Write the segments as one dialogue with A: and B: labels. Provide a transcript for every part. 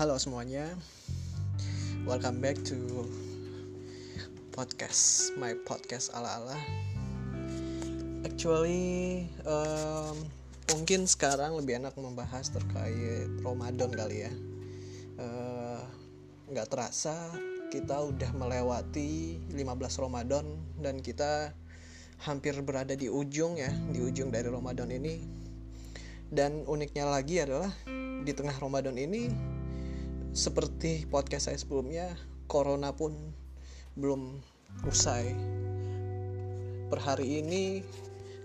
A: Halo semuanya, welcome back to podcast, my podcast ala-ala. Actually, um, mungkin sekarang lebih enak membahas terkait Ramadan kali ya. Uh, nggak terasa kita udah melewati 15 Ramadan dan kita hampir berada di ujung ya, di ujung dari Ramadan ini. Dan uniknya lagi adalah di tengah Ramadan ini seperti podcast saya sebelumnya, corona pun belum usai. Per hari ini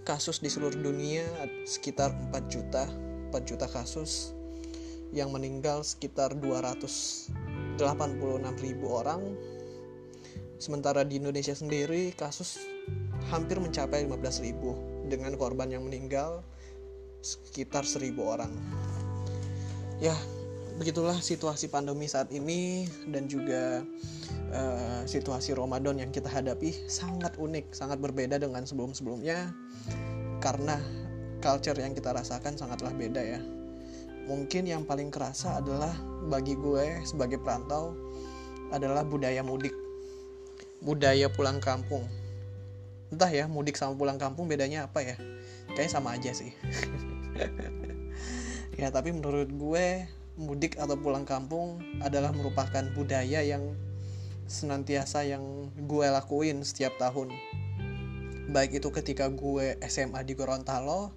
A: kasus di seluruh dunia sekitar 4 juta, 4 juta kasus yang meninggal sekitar 286 ribu orang. Sementara di Indonesia sendiri kasus hampir mencapai 15 ribu dengan korban yang meninggal sekitar 1000 orang. Ya, begitulah situasi pandemi saat ini dan juga uh, situasi Ramadan yang kita hadapi sangat unik, sangat berbeda dengan sebelum-sebelumnya karena culture yang kita rasakan sangatlah beda ya. Mungkin yang paling kerasa adalah bagi gue sebagai perantau adalah budaya mudik. Budaya pulang kampung entah ya mudik sama pulang kampung bedanya apa ya kayaknya sama aja sih ya tapi menurut gue mudik atau pulang kampung adalah merupakan budaya yang senantiasa yang gue lakuin setiap tahun. Baik itu ketika gue SMA di Gorontalo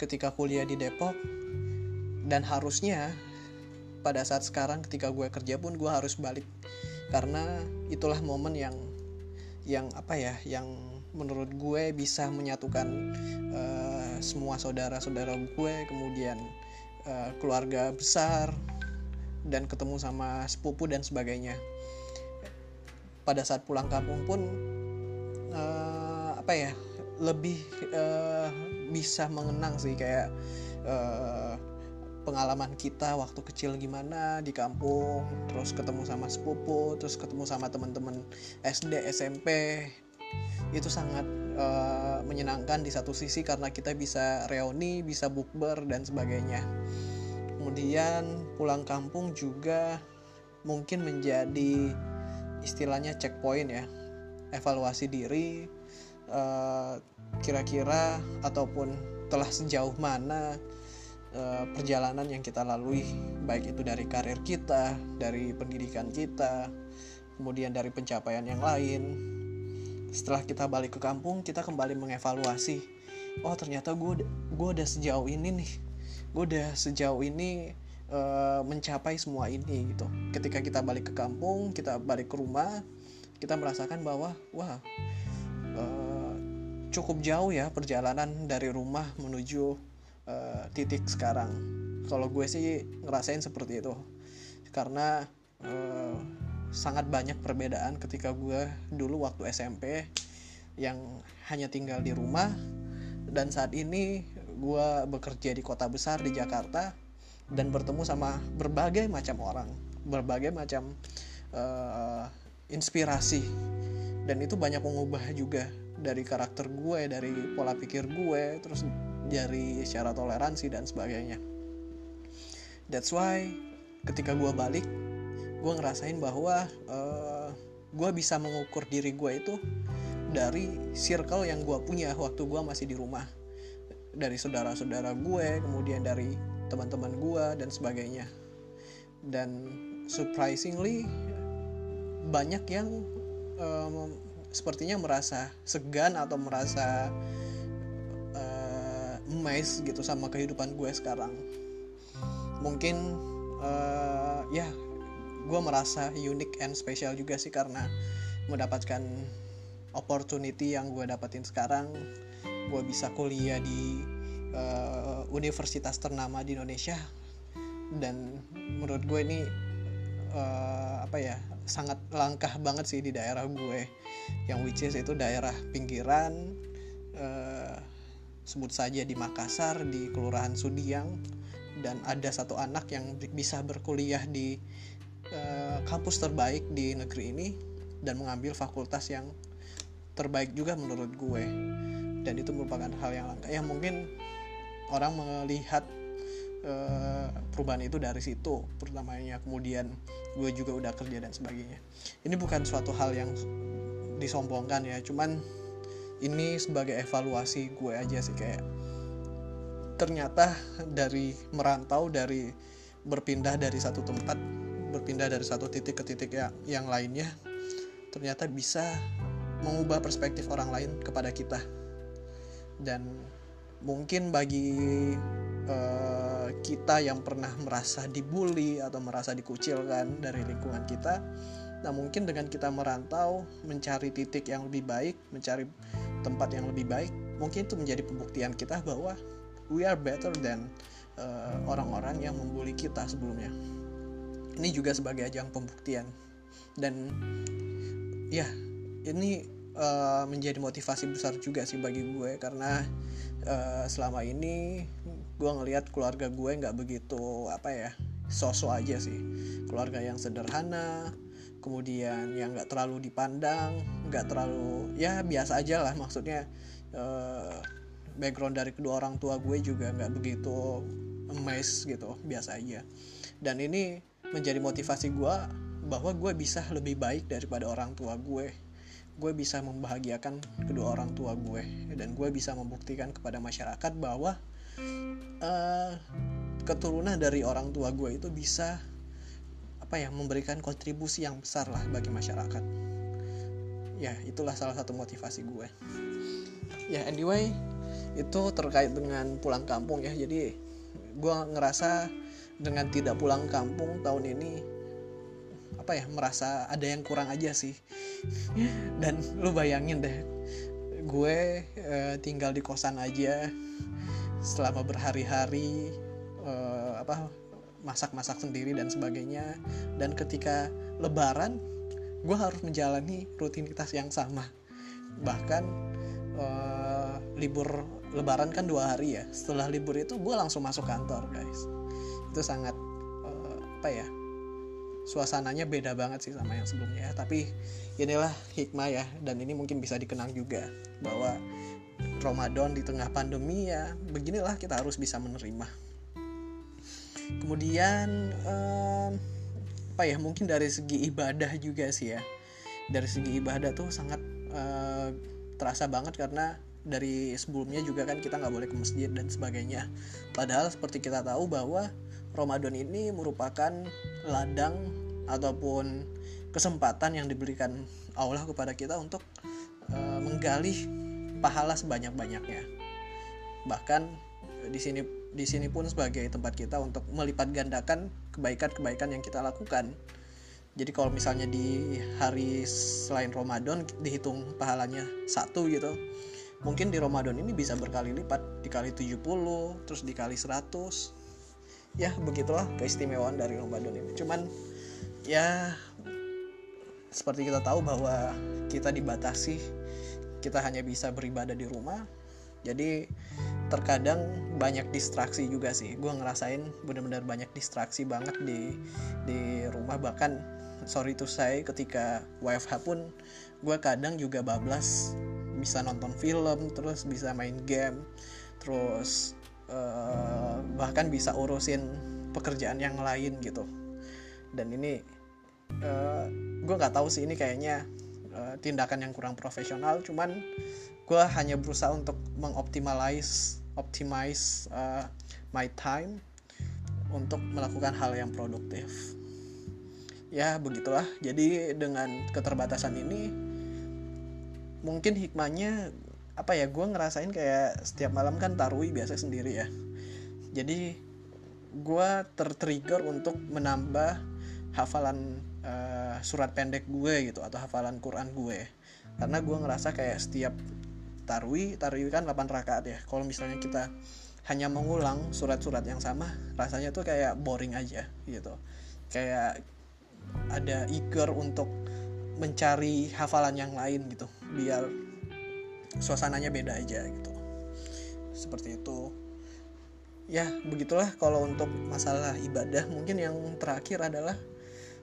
A: ketika kuliah di Depok dan harusnya pada saat sekarang ketika gue kerja pun gue harus balik. Karena itulah momen yang yang apa ya yang menurut gue bisa menyatukan uh, semua saudara-saudara gue kemudian uh, keluarga besar dan ketemu sama sepupu dan sebagainya. Pada saat pulang kampung pun uh, apa ya lebih uh, bisa mengenang sih kayak uh, pengalaman kita waktu kecil gimana di kampung terus ketemu sama sepupu terus ketemu sama teman-teman SD SMP itu sangat uh, menyenangkan di satu sisi karena kita bisa reuni, bisa bukber dan sebagainya. Kemudian pulang kampung juga mungkin menjadi istilahnya checkpoint ya, evaluasi diri eh, kira-kira ataupun telah sejauh mana uh, perjalanan yang kita lalui baik itu dari karir kita, dari pendidikan kita, kemudian dari pencapaian yang lain setelah kita balik ke kampung kita kembali mengevaluasi. Oh ternyata gue gue udah sejauh ini nih. Gue udah sejauh ini uh, mencapai semua ini gitu. Ketika kita balik ke kampung kita balik ke rumah kita merasakan bahwa wah uh, cukup jauh ya perjalanan dari rumah menuju uh, titik sekarang. Kalau gue sih ngerasain seperti itu. Karena uh, sangat banyak perbedaan ketika gue dulu waktu SMP yang hanya tinggal di rumah dan saat ini gue bekerja di kota besar di Jakarta dan bertemu sama berbagai macam orang berbagai macam uh, inspirasi. Dan itu banyak mengubah juga dari karakter gue dari pola pikir gue terus dari secara toleransi dan sebagainya. That's why ketika gue balik gue ngerasain bahwa uh, gue bisa mengukur diri gue itu dari circle yang gue punya waktu gue masih di rumah. Dari saudara-saudara gue kemudian dari teman-teman gue dan sebagainya. Dan surprisingly banyak yang um, sepertinya merasa segan atau merasa uh, emes gitu sama kehidupan gue sekarang. Mungkin uh, ya gue merasa unik and special juga sih karena mendapatkan opportunity yang gue dapetin sekarang. Gue bisa kuliah di uh, universitas ternama di Indonesia. Dan menurut gue ini uh, apa ya sangat langkah banget sih di daerah gue yang which is itu daerah pinggiran uh, sebut saja di Makassar di Kelurahan Sudiang. Dan ada satu anak yang bisa berkuliah di Eh, kampus terbaik di negeri ini dan mengambil fakultas yang terbaik juga menurut gue. Dan itu merupakan hal yang langka. Yang mungkin orang melihat uh, perubahan itu dari situ pertamanya kemudian gue juga udah kerja dan sebagainya. Ini bukan suatu hal yang disombongkan ya. Cuman ini sebagai evaluasi gue aja sih kayak ternyata dari merantau dari berpindah dari satu tempat berpindah dari satu titik ke titik yang, yang lainnya ternyata bisa mengubah perspektif orang lain kepada kita. Dan mungkin bagi uh, kita yang pernah merasa dibully atau merasa dikucilkan dari lingkungan kita nah mungkin dengan kita merantau mencari titik yang lebih baik mencari tempat yang lebih baik mungkin itu menjadi pembuktian kita bahwa we are better than uh, orang-orang yang membuli kita sebelumnya ini juga sebagai ajang pembuktian. Dan ya ini uh, menjadi motivasi besar juga sih bagi gue karena uh, selama ini gue ngelihat keluarga gue nggak begitu apa ya sosok aja sih. Keluarga yang sederhana kemudian yang nggak terlalu dipandang nggak terlalu ya biasa aja lah. Maksudnya uh, background dari kedua orang tua gue juga nggak begitu emes gitu biasa aja. Dan ini menjadi motivasi gue bahwa gue bisa lebih baik daripada orang tua gue. Gue bisa membahagiakan kedua orang tua gue dan gue bisa membuktikan kepada masyarakat bahwa uh, keturunan dari orang tua gue itu bisa apa ya memberikan kontribusi yang besar lah bagi masyarakat. Ya itulah salah satu motivasi gue. Ya anyway itu terkait dengan pulang kampung ya. Jadi gue ngerasa dengan tidak pulang kampung tahun ini apa ya merasa ada yang kurang aja sih. Dan lu bayangin deh gue uh, tinggal di kosan aja selama berhari-hari uh, apa masak-masak sendiri dan sebagainya. Dan ketika lebaran gue harus menjalani rutinitas yang sama. Bahkan uh, libur lebaran kan dua hari ya. Setelah libur itu gue langsung masuk kantor guys itu sangat uh, apa ya suasananya beda banget sih sama yang sebelumnya. Tapi inilah hikmah ya dan ini mungkin bisa dikenang juga bahwa Ramadan di tengah pandemi ya beginilah kita harus bisa menerima. Kemudian um, apa ya mungkin dari segi ibadah juga sih ya. Dari segi ibadah tuh sangat uh, terasa banget karena dari sebelumnya juga kan kita nggak boleh ke masjid dan sebagainya. Padahal seperti kita tahu bahwa Ramadan ini merupakan ladang ataupun kesempatan yang diberikan Allah kepada kita untuk uh, menggali pahala sebanyak-banyaknya. Bahkan di sini di sini pun sebagai tempat kita untuk melipat gandakan kebaikan-kebaikan yang kita lakukan. Jadi kalau misalnya di hari selain Ramadan dihitung pahalanya satu gitu, mungkin di Ramadan ini bisa berkali lipat, dikali 70, terus dikali 100, ya begitulah keistimewaan dari Ramadan ini. Cuman ya seperti kita tahu bahwa kita dibatasi kita hanya bisa beribadah di rumah. Jadi terkadang banyak distraksi juga sih. Gue ngerasain benar-benar banyak distraksi banget di di rumah. Bahkan sorry to say ketika WFH pun gue kadang juga bablas. Bisa nonton film terus bisa main game. Terus uh, bahkan bisa urusin pekerjaan yang lain gitu. Dan ini uh, gue nggak tahu sih ini kayaknya uh, tindakan yang kurang profesional. Cuman gue hanya berusaha untuk mengoptimalize optimize uh, my time untuk melakukan hal yang produktif. Ya begitulah. Jadi dengan keterbatasan ini mungkin hikmahnya apa ya gue ngerasain kayak setiap malam kan tarwi biasa sendiri ya. Jadi gue tertrigger untuk menambah hafalan uh, surat pendek gue gitu atau hafalan Quran gue. Karena gue ngerasa kayak setiap tarwi tarwi kan 8 rakaat ya. Kalau misalnya kita hanya mengulang surat-surat yang sama rasanya tuh kayak boring aja gitu. Kayak ada eager untuk mencari hafalan yang lain gitu biar suasananya beda aja gitu. Seperti itu. Ya begitulah kalau untuk masalah ibadah. Mungkin yang terakhir adalah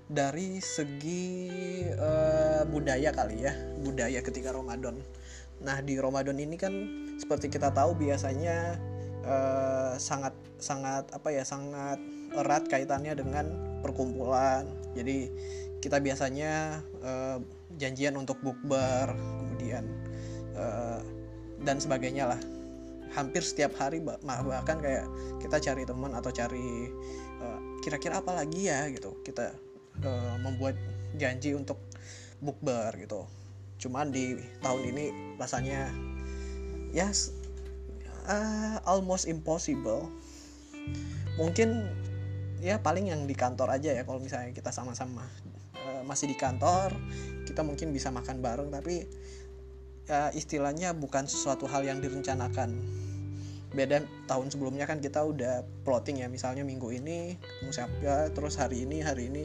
A: dari segi uh, budaya kali ya budaya ketika Ramadan. Nah di Ramadan ini kan seperti kita tahu biasanya uh, sangat sangat apa ya sangat erat kaitannya dengan perkumpulan. Jadi kita biasanya uh, janjian untuk bukber kemudian uh, dan sebagainya lah. Hampir setiap hari bahkan kayak kita cari teman atau cari kira-kira uh, apa lagi ya gitu. Kita uh, membuat janji untuk bukber gitu. Cuman di tahun ini rasanya ya yes, uh, almost impossible. Mungkin ya paling yang di kantor aja ya kalau misalnya kita sama-sama uh, masih di kantor kita mungkin bisa makan bareng tapi ya istilahnya bukan sesuatu hal yang direncanakan beda tahun sebelumnya kan kita udah plotting ya misalnya minggu ini ketemu siapa terus hari ini hari ini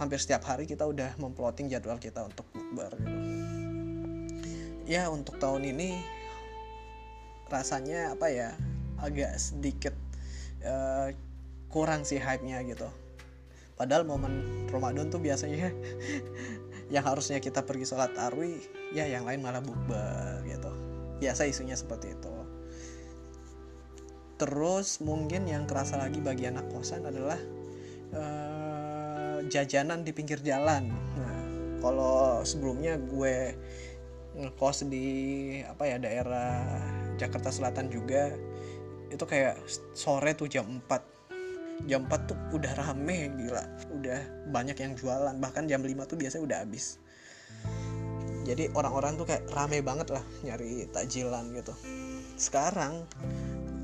A: hampir setiap hari kita udah memplotting jadwal kita untuk bukber gitu. Ya untuk tahun ini rasanya apa ya agak sedikit uh, kurang sih hype-nya gitu. Padahal momen Ramadan tuh biasanya yang harusnya kita pergi sholat tarwi ya yang lain malah bukber gitu. Biasa isunya seperti itu. Terus mungkin yang kerasa lagi bagi anak kosan adalah uh, jajanan di pinggir jalan. Nah, kalau sebelumnya gue ngekos di apa ya daerah Jakarta Selatan juga itu kayak sore tuh jam 4 jam 4 tuh udah rame gila udah banyak yang jualan bahkan jam 5 tuh biasanya udah habis jadi orang-orang tuh kayak rame banget lah nyari takjilan gitu. Sekarang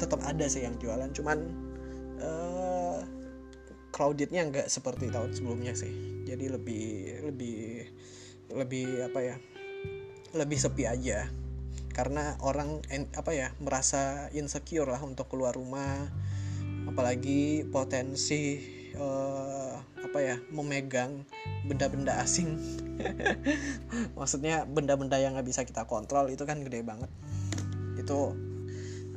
A: tetap ada sih yang jualan cuman uh, crowdednya nggak seperti tahun sebelumnya sih. Jadi lebih lebih lebih apa ya lebih sepi aja. Karena orang apa ya merasa insecure lah untuk keluar rumah. Apalagi potensi uh, apa ya memegang benda-benda asing. Maksudnya benda-benda yang nggak bisa kita kontrol itu kan gede banget. Itu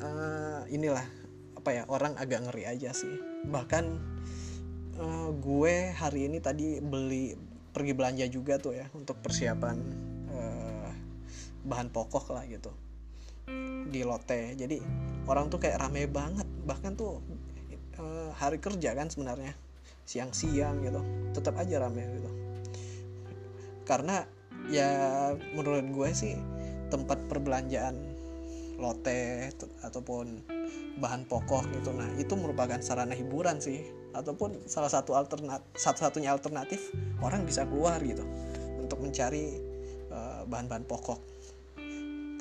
A: uh, inilah apa ya orang agak ngeri aja sih. Bahkan uh, gue hari ini tadi beli pergi belanja juga tuh ya untuk persiapan uh, bahan pokok lah gitu. Di lote. Jadi orang tuh kayak rame banget. Bahkan tuh uh, hari kerja kan sebenarnya siang-siang gitu. Tetap aja rame gitu. Karena ya menurut gue sih tempat perbelanjaan lote ataupun bahan pokok gitu. Nah itu merupakan sarana hiburan sih. Ataupun salah satu alternat satu-satunya alternatif orang bisa keluar gitu untuk mencari uh, bahan-bahan pokok.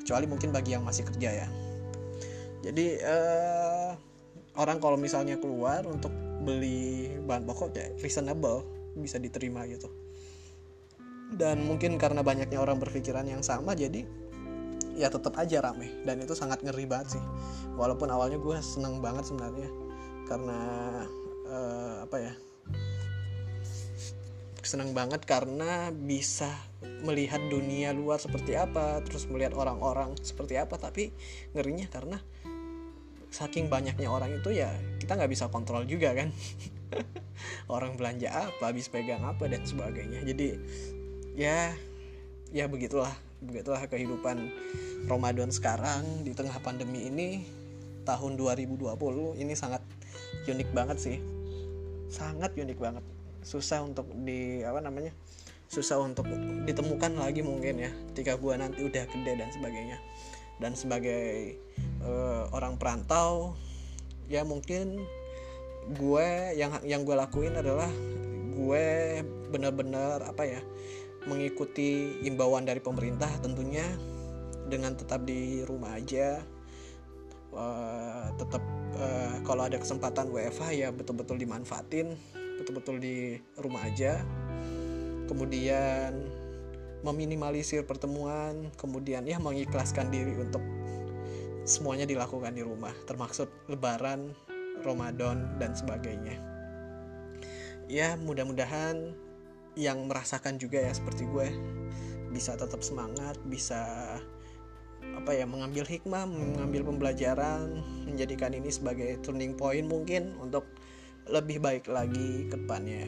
A: Kecuali mungkin bagi yang masih kerja ya. Jadi uh, orang kalau misalnya keluar untuk beli bahan pokok ya reasonable bisa diterima gitu. Dan mungkin karena banyaknya orang berpikiran yang sama jadi ya tetap aja rame. Dan itu sangat ngeri banget sih. Walaupun awalnya gue seneng banget sebenarnya. Karena uh, apa ya senang banget karena bisa melihat dunia luar seperti apa terus melihat orang-orang seperti apa tapi ngerinya karena saking banyaknya orang itu ya kita nggak bisa kontrol juga kan. Orang belanja apa habis pegang apa dan sebagainya. Jadi ya ya begitulah begitulah kehidupan Ramadan sekarang di tengah pandemi ini. Tahun 2020 ini sangat unik banget sih. Sangat unik banget. Susah untuk di apa namanya susah untuk ditemukan lagi mungkin ya ketika gue nanti udah gede dan sebagainya dan sebagai uh, orang perantau ya mungkin gue yang yang gue lakuin adalah gue benar-benar apa ya mengikuti imbauan dari pemerintah tentunya dengan tetap di rumah aja. Uh, tetap uh, kalau ada kesempatan WFH ya betul-betul dimanfaatin betul-betul di rumah aja. Kemudian meminimalisir pertemuan kemudian ya mengikhlaskan diri untuk semuanya dilakukan di rumah termasuk lebaran Ramadan dan sebagainya. Ya mudah-mudahan yang merasakan juga ya seperti gue bisa tetap semangat bisa apa ya mengambil hikmah mengambil pembelajaran menjadikan ini sebagai turning point mungkin untuk lebih baik lagi ke depannya.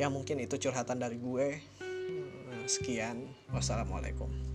A: Ya mungkin itu curhatan dari gue sekian. Wassalamualaikum